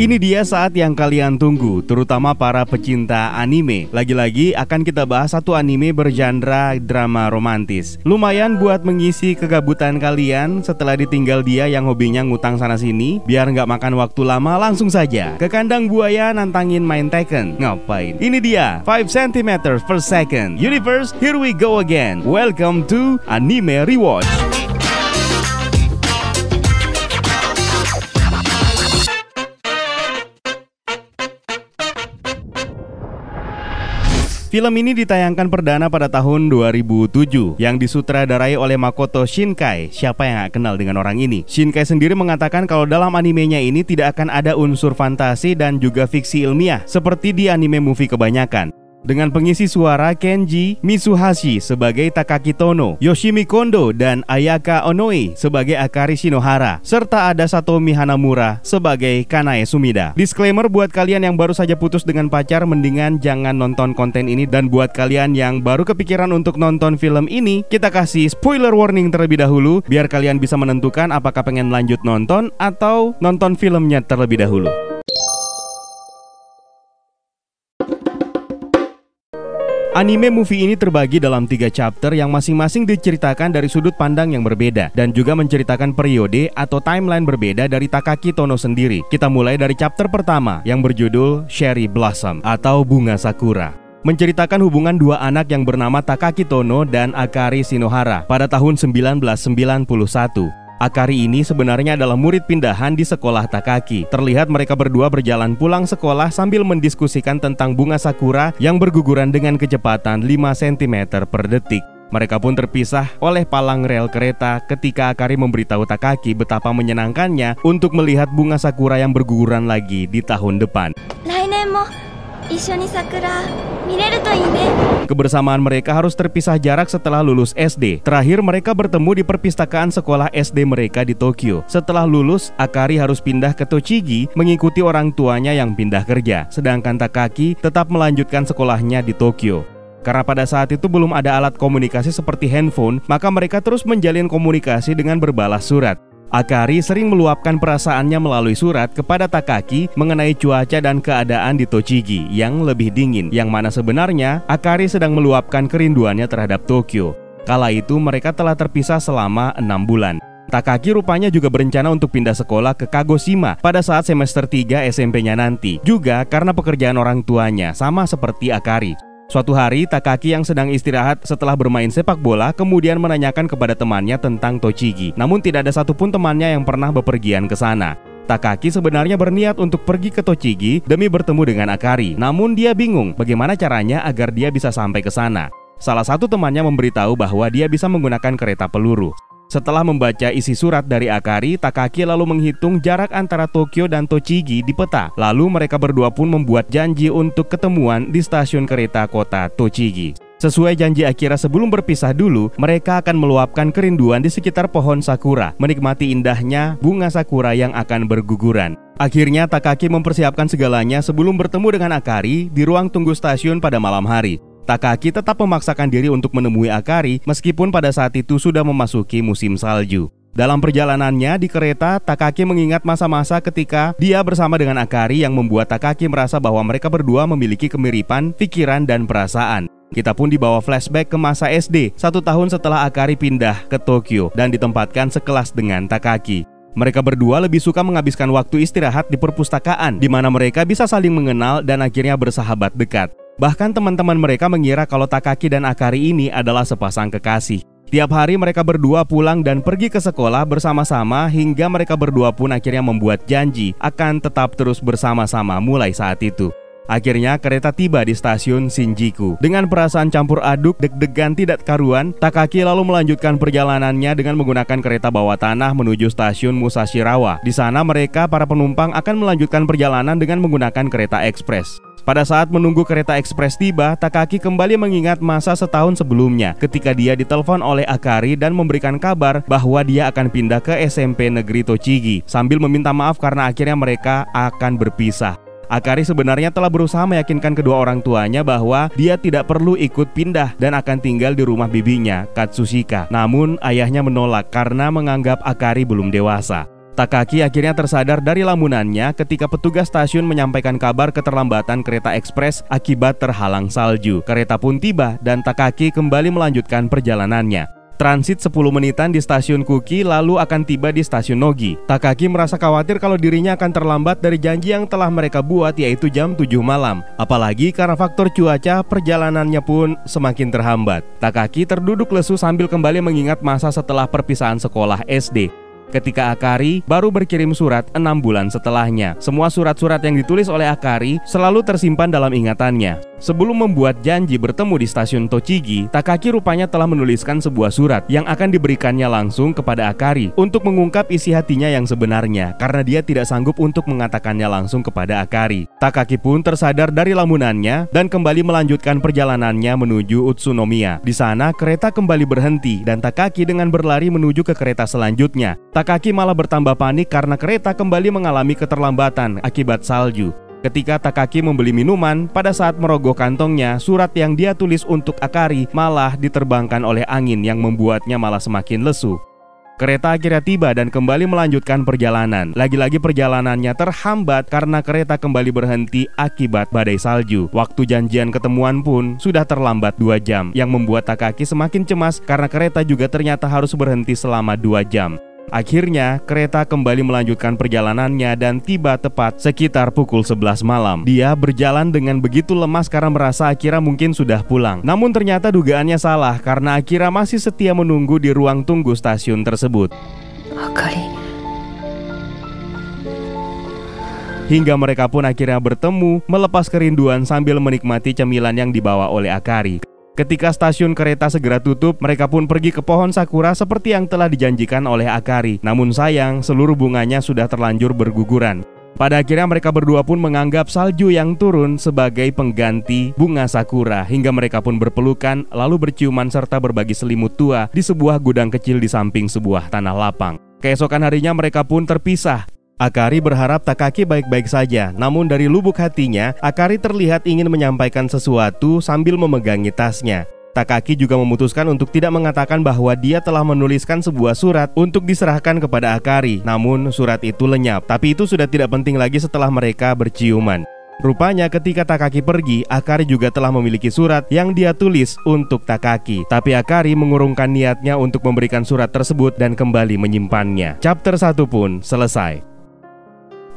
Ini dia saat yang kalian tunggu, terutama para pecinta anime. Lagi-lagi akan kita bahas satu anime bergenre drama romantis. Lumayan buat mengisi kegabutan kalian setelah ditinggal dia yang hobinya ngutang sana sini. Biar nggak makan waktu lama, langsung saja ke kandang buaya nantangin main Tekken. Ngapain? Ini dia 5 cm per second. Universe, here we go again. Welcome to Anime Rewatch. Film ini ditayangkan perdana pada tahun 2007 yang disutradarai oleh Makoto Shinkai. Siapa yang gak kenal dengan orang ini? Shinkai sendiri mengatakan kalau dalam animenya ini tidak akan ada unsur fantasi dan juga fiksi ilmiah seperti di anime movie kebanyakan dengan pengisi suara Kenji Mitsuhashi sebagai Takaki Tono, Yoshimi Kondo dan Ayaka Onoi sebagai Akari Shinohara, serta ada Satomi Hanamura sebagai Kanae Sumida. Disclaimer buat kalian yang baru saja putus dengan pacar, mendingan jangan nonton konten ini dan buat kalian yang baru kepikiran untuk nonton film ini, kita kasih spoiler warning terlebih dahulu biar kalian bisa menentukan apakah pengen lanjut nonton atau nonton filmnya terlebih dahulu. Anime movie ini terbagi dalam tiga chapter yang masing-masing diceritakan dari sudut pandang yang berbeda dan juga menceritakan periode atau timeline berbeda dari Takaki Tono sendiri. Kita mulai dari chapter pertama yang berjudul Cherry Blossom atau Bunga Sakura menceritakan hubungan dua anak yang bernama Takaki Tono dan Akari Shinohara pada tahun 1991. Akari ini sebenarnya adalah murid pindahan di sekolah Takaki. Terlihat mereka berdua berjalan pulang sekolah sambil mendiskusikan tentang bunga sakura yang berguguran dengan kecepatan 5 cm per detik. Mereka pun terpisah oleh palang rel kereta ketika Akari memberitahu Takaki betapa menyenangkannya untuk melihat bunga sakura yang berguguran lagi di tahun depan. Kebersamaan mereka harus terpisah jarak setelah lulus SD. Terakhir mereka bertemu di perpustakaan sekolah SD mereka di Tokyo. Setelah lulus, Akari harus pindah ke Tochigi mengikuti orang tuanya yang pindah kerja. Sedangkan Takaki tetap melanjutkan sekolahnya di Tokyo. Karena pada saat itu belum ada alat komunikasi seperti handphone, maka mereka terus menjalin komunikasi dengan berbalas surat. Akari sering meluapkan perasaannya melalui surat kepada Takaki mengenai cuaca dan keadaan di Tochigi yang lebih dingin, yang mana sebenarnya Akari sedang meluapkan kerinduannya terhadap Tokyo. Kala itu mereka telah terpisah selama enam bulan. Takaki rupanya juga berencana untuk pindah sekolah ke Kagoshima pada saat semester 3 SMP-nya nanti, juga karena pekerjaan orang tuanya sama seperti Akari. Suatu hari, Takaki yang sedang istirahat setelah bermain sepak bola kemudian menanyakan kepada temannya tentang Tochigi. Namun tidak ada satupun temannya yang pernah bepergian ke sana. Takaki sebenarnya berniat untuk pergi ke Tochigi demi bertemu dengan Akari. Namun dia bingung bagaimana caranya agar dia bisa sampai ke sana. Salah satu temannya memberitahu bahwa dia bisa menggunakan kereta peluru. Setelah membaca isi surat dari Akari, Takaki lalu menghitung jarak antara Tokyo dan Tochigi di peta. Lalu mereka berdua pun membuat janji untuk ketemuan di stasiun kereta kota Tochigi. Sesuai janji Akira sebelum berpisah dulu, mereka akan meluapkan kerinduan di sekitar pohon sakura, menikmati indahnya bunga sakura yang akan berguguran. Akhirnya Takaki mempersiapkan segalanya sebelum bertemu dengan Akari di ruang tunggu stasiun pada malam hari. Takaki tetap memaksakan diri untuk menemui Akari meskipun pada saat itu sudah memasuki musim salju. Dalam perjalanannya di kereta, Takaki mengingat masa-masa ketika dia bersama dengan Akari yang membuat Takaki merasa bahwa mereka berdua memiliki kemiripan, pikiran, dan perasaan. Kita pun dibawa flashback ke masa SD, satu tahun setelah Akari pindah ke Tokyo dan ditempatkan sekelas dengan Takaki. Mereka berdua lebih suka menghabiskan waktu istirahat di perpustakaan, di mana mereka bisa saling mengenal dan akhirnya bersahabat dekat. Bahkan teman-teman mereka mengira kalau Takaki dan Akari ini adalah sepasang kekasih. Tiap hari mereka berdua pulang dan pergi ke sekolah bersama-sama hingga mereka berdua pun akhirnya membuat janji akan tetap terus bersama-sama mulai saat itu. Akhirnya kereta tiba di stasiun Shinjuku. Dengan perasaan campur aduk, deg-degan tidak karuan, Takaki lalu melanjutkan perjalanannya dengan menggunakan kereta bawah tanah menuju stasiun Musashirawa. Di sana mereka para penumpang akan melanjutkan perjalanan dengan menggunakan kereta ekspres. Pada saat menunggu kereta ekspres tiba, Takaki kembali mengingat masa setahun sebelumnya ketika dia ditelepon oleh Akari dan memberikan kabar bahwa dia akan pindah ke SMP Negeri Tochigi sambil meminta maaf karena akhirnya mereka akan berpisah. Akari sebenarnya telah berusaha meyakinkan kedua orang tuanya bahwa dia tidak perlu ikut pindah dan akan tinggal di rumah bibinya, Katsushika. Namun ayahnya menolak karena menganggap Akari belum dewasa. Takaki akhirnya tersadar dari lamunannya ketika petugas stasiun menyampaikan kabar keterlambatan kereta ekspres akibat terhalang salju. Kereta pun tiba dan Takaki kembali melanjutkan perjalanannya. Transit 10 menitan di stasiun Kuki lalu akan tiba di stasiun Nogi. Takaki merasa khawatir kalau dirinya akan terlambat dari janji yang telah mereka buat yaitu jam 7 malam. Apalagi karena faktor cuaca, perjalanannya pun semakin terhambat. Takaki terduduk lesu sambil kembali mengingat masa setelah perpisahan sekolah SD ketika Akari baru berkirim surat enam bulan setelahnya. Semua surat-surat yang ditulis oleh Akari selalu tersimpan dalam ingatannya. Sebelum membuat janji bertemu di stasiun Tochigi, Takaki rupanya telah menuliskan sebuah surat yang akan diberikannya langsung kepada Akari untuk mengungkap isi hatinya yang sebenarnya karena dia tidak sanggup untuk mengatakannya langsung kepada Akari. Takaki pun tersadar dari lamunannya dan kembali melanjutkan perjalanannya menuju Utsunomiya. Di sana kereta kembali berhenti dan Takaki dengan berlari menuju ke kereta selanjutnya. Takaki malah bertambah panik karena kereta kembali mengalami keterlambatan akibat salju. Ketika Takaki membeli minuman, pada saat merogoh kantongnya, surat yang dia tulis untuk Akari malah diterbangkan oleh angin yang membuatnya malah semakin lesu. Kereta akhirnya tiba dan kembali melanjutkan perjalanan. Lagi-lagi perjalanannya terhambat karena kereta kembali berhenti akibat badai salju. Waktu janjian ketemuan pun sudah terlambat dua jam, yang membuat Takaki semakin cemas karena kereta juga ternyata harus berhenti selama dua jam. Akhirnya, kereta kembali melanjutkan perjalanannya dan tiba tepat sekitar pukul 11 malam. Dia berjalan dengan begitu lemas karena merasa Akira mungkin sudah pulang. Namun ternyata dugaannya salah karena Akira masih setia menunggu di ruang tunggu stasiun tersebut. Akari. Hingga mereka pun akhirnya bertemu, melepas kerinduan sambil menikmati cemilan yang dibawa oleh Akari. Ketika stasiun kereta segera tutup, mereka pun pergi ke pohon sakura seperti yang telah dijanjikan oleh Akari. Namun sayang, seluruh bunganya sudah terlanjur berguguran. Pada akhirnya mereka berdua pun menganggap salju yang turun sebagai pengganti bunga sakura hingga mereka pun berpelukan lalu berciuman serta berbagi selimut tua di sebuah gudang kecil di samping sebuah tanah lapang. Keesokan harinya mereka pun terpisah Akari berharap Takaki baik-baik saja, namun dari lubuk hatinya, Akari terlihat ingin menyampaikan sesuatu sambil memegangi tasnya. Takaki juga memutuskan untuk tidak mengatakan bahwa dia telah menuliskan sebuah surat untuk diserahkan kepada Akari. Namun surat itu lenyap, tapi itu sudah tidak penting lagi setelah mereka berciuman. Rupanya ketika Takaki pergi, Akari juga telah memiliki surat yang dia tulis untuk Takaki. Tapi Akari mengurungkan niatnya untuk memberikan surat tersebut dan kembali menyimpannya. Chapter 1 pun selesai.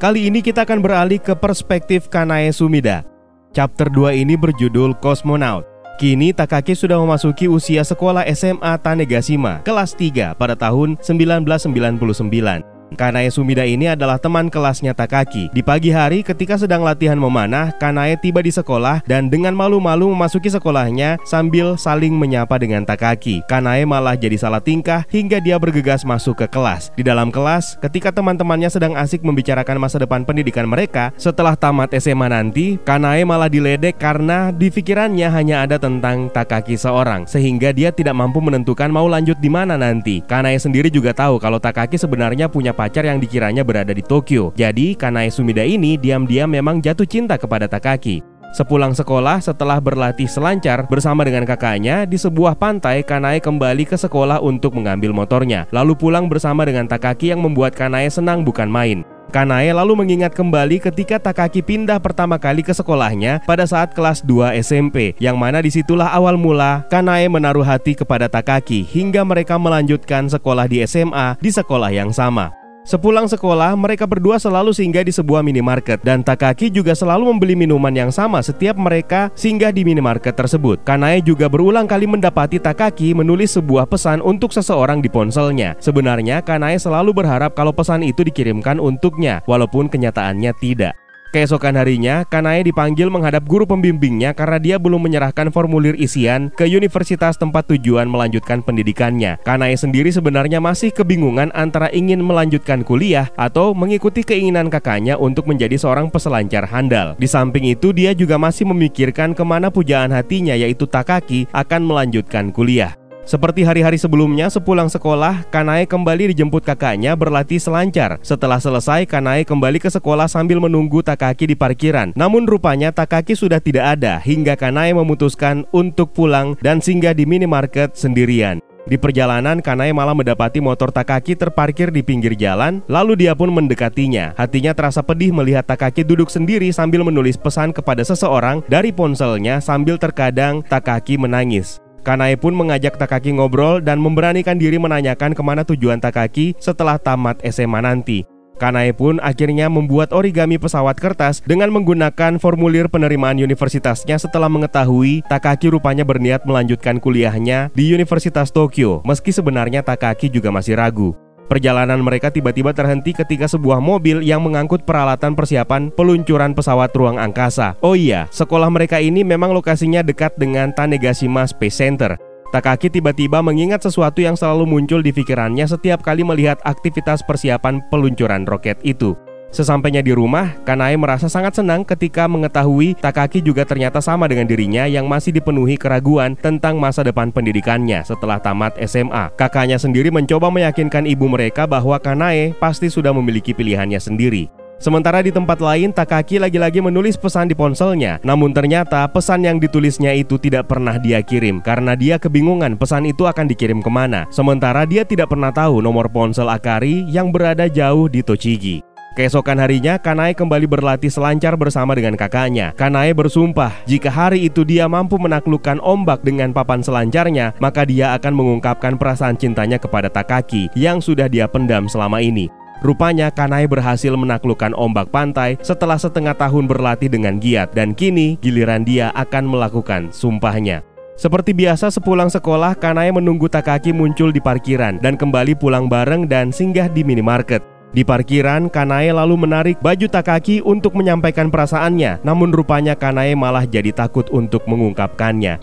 Kali ini kita akan beralih ke perspektif Kanae Sumida. Chapter 2 ini berjudul Cosmonaut. Kini Takaki sudah memasuki usia sekolah SMA Tanegashima kelas 3 pada tahun 1999. Kanae Sumida ini adalah teman kelasnya Takaki. Di pagi hari ketika sedang latihan memanah, Kanae tiba di sekolah dan dengan malu-malu memasuki sekolahnya sambil saling menyapa dengan Takaki. Kanae malah jadi salah tingkah hingga dia bergegas masuk ke kelas. Di dalam kelas, ketika teman-temannya sedang asik membicarakan masa depan pendidikan mereka, setelah tamat SMA nanti, Kanae malah diledek karena di pikirannya hanya ada tentang Takaki seorang, sehingga dia tidak mampu menentukan mau lanjut di mana nanti. Kanae sendiri juga tahu kalau Takaki sebenarnya punya pacar yang dikiranya berada di Tokyo. Jadi, Kanae Sumida ini diam-diam memang jatuh cinta kepada Takaki. Sepulang sekolah setelah berlatih selancar bersama dengan kakaknya di sebuah pantai, Kanae kembali ke sekolah untuk mengambil motornya. Lalu pulang bersama dengan Takaki yang membuat Kanae senang bukan main. Kanae lalu mengingat kembali ketika Takaki pindah pertama kali ke sekolahnya pada saat kelas 2 SMP, yang mana di situlah awal mula Kanae menaruh hati kepada Takaki hingga mereka melanjutkan sekolah di SMA di sekolah yang sama. Sepulang sekolah, mereka berdua selalu singgah di sebuah minimarket dan Takaki juga selalu membeli minuman yang sama setiap mereka singgah di minimarket tersebut. Kanae juga berulang kali mendapati Takaki menulis sebuah pesan untuk seseorang di ponselnya. Sebenarnya Kanae selalu berharap kalau pesan itu dikirimkan untuknya, walaupun kenyataannya tidak. Keesokan harinya, Kanae dipanggil menghadap guru pembimbingnya karena dia belum menyerahkan formulir isian ke universitas tempat tujuan melanjutkan pendidikannya. Kanae sendiri sebenarnya masih kebingungan antara ingin melanjutkan kuliah atau mengikuti keinginan kakaknya untuk menjadi seorang peselancar handal. Di samping itu, dia juga masih memikirkan ke mana pujaan hatinya yaitu Takaki akan melanjutkan kuliah. Seperti hari-hari sebelumnya, sepulang sekolah, Kanae kembali dijemput kakaknya berlatih selancar. Setelah selesai, Kanae kembali ke sekolah sambil menunggu Takaki di parkiran. Namun rupanya Takaki sudah tidak ada hingga Kanae memutuskan untuk pulang dan singgah di minimarket sendirian. Di perjalanan, Kanae malah mendapati motor Takaki terparkir di pinggir jalan, lalu dia pun mendekatinya. Hatinya terasa pedih melihat Takaki duduk sendiri sambil menulis pesan kepada seseorang dari ponselnya sambil terkadang Takaki menangis. Kanae pun mengajak Takaki ngobrol dan memberanikan diri menanyakan ke mana tujuan Takaki setelah tamat SMA nanti. Kanae pun akhirnya membuat origami pesawat kertas dengan menggunakan formulir penerimaan universitasnya setelah mengetahui Takaki rupanya berniat melanjutkan kuliahnya di Universitas Tokyo, meski sebenarnya Takaki juga masih ragu. Perjalanan mereka tiba-tiba terhenti ketika sebuah mobil yang mengangkut peralatan persiapan peluncuran pesawat ruang angkasa. Oh iya, sekolah mereka ini memang lokasinya dekat dengan Tanegashima Space Center. Takaki tiba-tiba mengingat sesuatu yang selalu muncul di pikirannya setiap kali melihat aktivitas persiapan peluncuran roket itu. Sesampainya di rumah, Kanae merasa sangat senang ketika mengetahui Takaki juga ternyata sama dengan dirinya yang masih dipenuhi keraguan tentang masa depan pendidikannya setelah tamat SMA. Kakaknya sendiri mencoba meyakinkan ibu mereka bahwa Kanae pasti sudah memiliki pilihannya sendiri. Sementara di tempat lain, Takaki lagi-lagi menulis pesan di ponselnya. Namun ternyata pesan yang ditulisnya itu tidak pernah dia kirim karena dia kebingungan pesan itu akan dikirim ke mana. Sementara dia tidak pernah tahu nomor ponsel Akari yang berada jauh di Tochigi. Keesokan harinya, Kanae kembali berlatih selancar bersama dengan kakaknya. Kanae bersumpah, jika hari itu dia mampu menaklukkan ombak dengan papan selancarnya, maka dia akan mengungkapkan perasaan cintanya kepada Takaki yang sudah dia pendam selama ini. Rupanya Kanai berhasil menaklukkan ombak pantai setelah setengah tahun berlatih dengan giat dan kini giliran dia akan melakukan sumpahnya. Seperti biasa sepulang sekolah, Kanai menunggu Takaki muncul di parkiran dan kembali pulang bareng dan singgah di minimarket. Di parkiran, Kanae lalu menarik baju Takaki untuk menyampaikan perasaannya. Namun rupanya Kanae malah jadi takut untuk mengungkapkannya.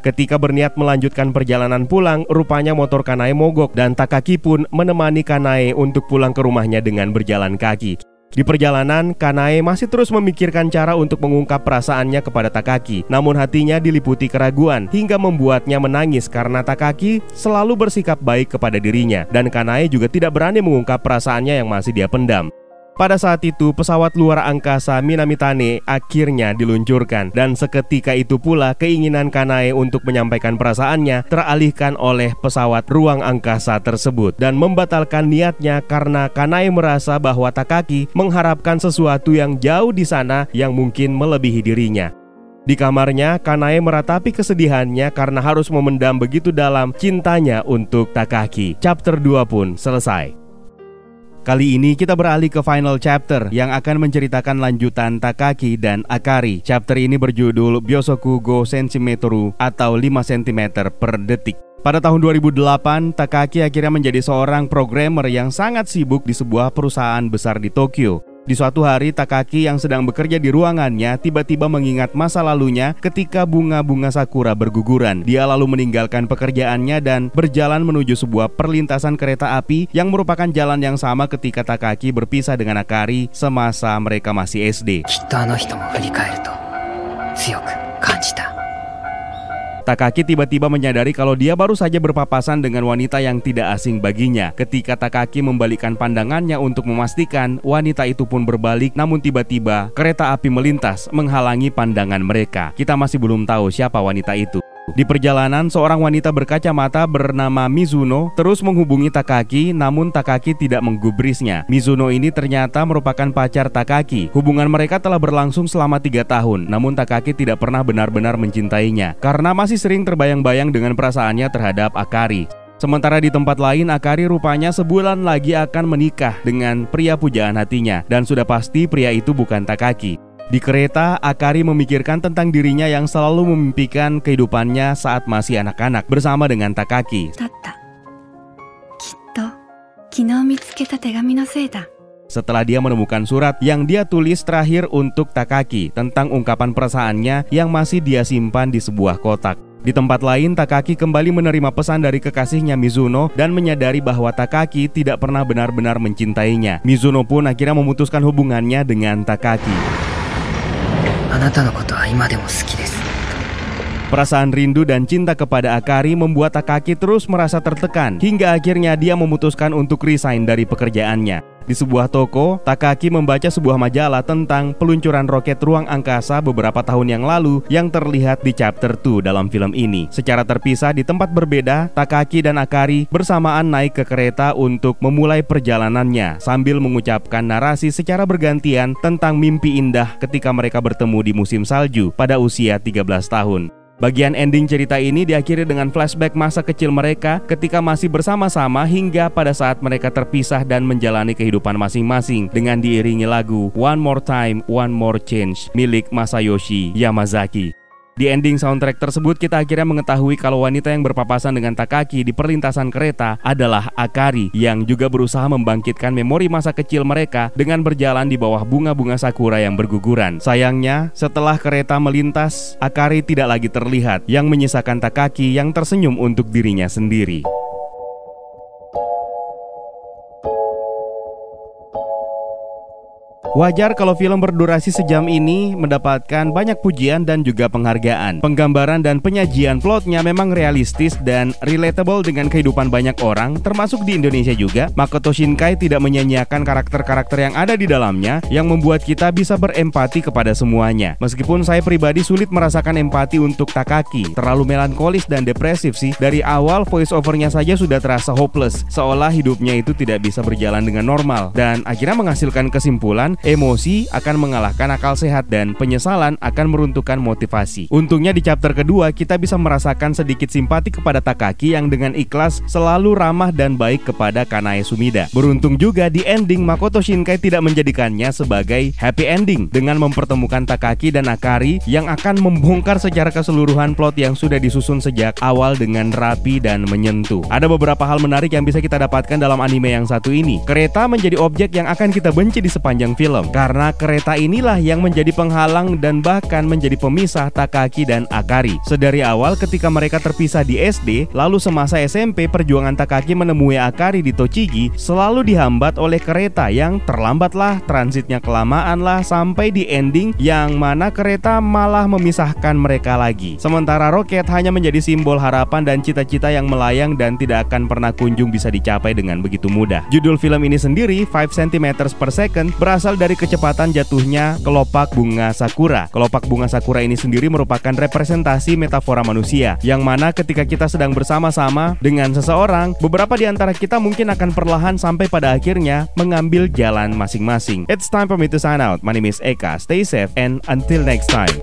Ketika berniat melanjutkan perjalanan pulang, rupanya motor Kanae mogok dan Takaki pun menemani Kanae untuk pulang ke rumahnya dengan berjalan kaki. Di perjalanan, Kanae masih terus memikirkan cara untuk mengungkap perasaannya kepada Takaki. Namun hatinya diliputi keraguan hingga membuatnya menangis karena Takaki selalu bersikap baik kepada dirinya dan Kanae juga tidak berani mengungkap perasaannya yang masih dia pendam. Pada saat itu, pesawat luar angkasa Minamitane akhirnya diluncurkan dan seketika itu pula keinginan Kanae untuk menyampaikan perasaannya teralihkan oleh pesawat ruang angkasa tersebut dan membatalkan niatnya karena Kanae merasa bahwa Takaki mengharapkan sesuatu yang jauh di sana yang mungkin melebihi dirinya. Di kamarnya, Kanae meratapi kesedihannya karena harus memendam begitu dalam cintanya untuk Takaki. Chapter 2 pun selesai. Kali ini kita beralih ke final chapter yang akan menceritakan lanjutan Takaki dan Akari. Chapter ini berjudul Byosoku Go Sentimeteru atau 5 cm per detik. Pada tahun 2008, Takaki akhirnya menjadi seorang programmer yang sangat sibuk di sebuah perusahaan besar di Tokyo. Di suatu hari, Takaki yang sedang bekerja di ruangannya tiba-tiba mengingat masa lalunya ketika bunga-bunga sakura berguguran. Dia lalu meninggalkan pekerjaannya dan berjalan menuju sebuah perlintasan kereta api yang merupakan jalan yang sama ketika Takaki berpisah dengan Akari semasa mereka masih SD. Takaki tiba-tiba menyadari kalau dia baru saja berpapasan dengan wanita yang tidak asing baginya. Ketika Takaki membalikkan pandangannya untuk memastikan, wanita itu pun berbalik namun tiba-tiba kereta api melintas menghalangi pandangan mereka. Kita masih belum tahu siapa wanita itu. Di perjalanan, seorang wanita berkacamata bernama Mizuno terus menghubungi Takaki, namun Takaki tidak menggubrisnya. Mizuno ini ternyata merupakan pacar Takaki. Hubungan mereka telah berlangsung selama tiga tahun, namun Takaki tidak pernah benar-benar mencintainya karena masih sering terbayang-bayang dengan perasaannya terhadap Akari. Sementara di tempat lain, Akari rupanya sebulan lagi akan menikah dengan pria pujaan hatinya, dan sudah pasti pria itu bukan Takaki. Di kereta, Akari memikirkan tentang dirinya yang selalu memimpikan kehidupannya saat masih anak-anak bersama dengan Takaki. Setelah dia menemukan surat yang dia tulis terakhir untuk Takaki tentang ungkapan perasaannya yang masih dia simpan di sebuah kotak. Di tempat lain, Takaki kembali menerima pesan dari kekasihnya Mizuno dan menyadari bahwa Takaki tidak pernah benar-benar mencintainya. Mizuno pun akhirnya memutuskan hubungannya dengan Takaki. Perasaan rindu dan cinta kepada Akari membuat Takaki terus merasa tertekan hingga akhirnya dia memutuskan untuk resign dari pekerjaannya. Di sebuah toko, Takaki membaca sebuah majalah tentang peluncuran roket ruang angkasa beberapa tahun yang lalu yang terlihat di chapter 2 dalam film ini. Secara terpisah di tempat berbeda, Takaki dan Akari bersamaan naik ke kereta untuk memulai perjalanannya sambil mengucapkan narasi secara bergantian tentang mimpi indah ketika mereka bertemu di musim salju pada usia 13 tahun. Bagian ending cerita ini diakhiri dengan flashback masa kecil mereka ketika masih bersama-sama hingga pada saat mereka terpisah dan menjalani kehidupan masing-masing dengan diiringi lagu One More Time, One More Change milik Masayoshi Yamazaki. Di ending soundtrack tersebut kita akhirnya mengetahui kalau wanita yang berpapasan dengan Takaki di perlintasan kereta adalah Akari yang juga berusaha membangkitkan memori masa kecil mereka dengan berjalan di bawah bunga-bunga sakura yang berguguran. Sayangnya, setelah kereta melintas, Akari tidak lagi terlihat yang menyisakan Takaki yang tersenyum untuk dirinya sendiri. Wajar kalau film berdurasi sejam ini mendapatkan banyak pujian dan juga penghargaan. Penggambaran dan penyajian plotnya memang realistis dan relatable dengan kehidupan banyak orang, termasuk di Indonesia juga. Makoto Shinkai tidak menyanyiakan karakter-karakter yang ada di dalamnya yang membuat kita bisa berempati kepada semuanya. Meskipun saya pribadi sulit merasakan empati untuk Takaki, terlalu melankolis dan depresif sih. Dari awal voice overnya saja sudah terasa hopeless, seolah hidupnya itu tidak bisa berjalan dengan normal dan akhirnya menghasilkan kesimpulan emosi akan mengalahkan akal sehat dan penyesalan akan meruntuhkan motivasi. Untungnya di chapter kedua kita bisa merasakan sedikit simpati kepada Takaki yang dengan ikhlas selalu ramah dan baik kepada Kanae Sumida. Beruntung juga di ending Makoto Shinkai tidak menjadikannya sebagai happy ending dengan mempertemukan Takaki dan Akari yang akan membongkar secara keseluruhan plot yang sudah disusun sejak awal dengan rapi dan menyentuh. Ada beberapa hal menarik yang bisa kita dapatkan dalam anime yang satu ini. Kereta menjadi objek yang akan kita benci di sepanjang film film karena kereta inilah yang menjadi penghalang dan bahkan menjadi pemisah Takaki dan Akari. Sedari awal ketika mereka terpisah di SD, lalu semasa SMP perjuangan Takaki menemui Akari di Tochigi selalu dihambat oleh kereta yang terlambatlah, transitnya kelamaan lah sampai di ending yang mana kereta malah memisahkan mereka lagi. Sementara roket hanya menjadi simbol harapan dan cita-cita yang melayang dan tidak akan pernah kunjung bisa dicapai dengan begitu mudah. Judul film ini sendiri 5 cm per second berasal dari kecepatan jatuhnya kelopak bunga sakura. Kelopak bunga sakura ini sendiri merupakan representasi metafora manusia, yang mana ketika kita sedang bersama-sama dengan seseorang, beberapa di antara kita mungkin akan perlahan sampai pada akhirnya mengambil jalan masing-masing. It's time for me to sign out. My name is Eka. Stay safe and until next time.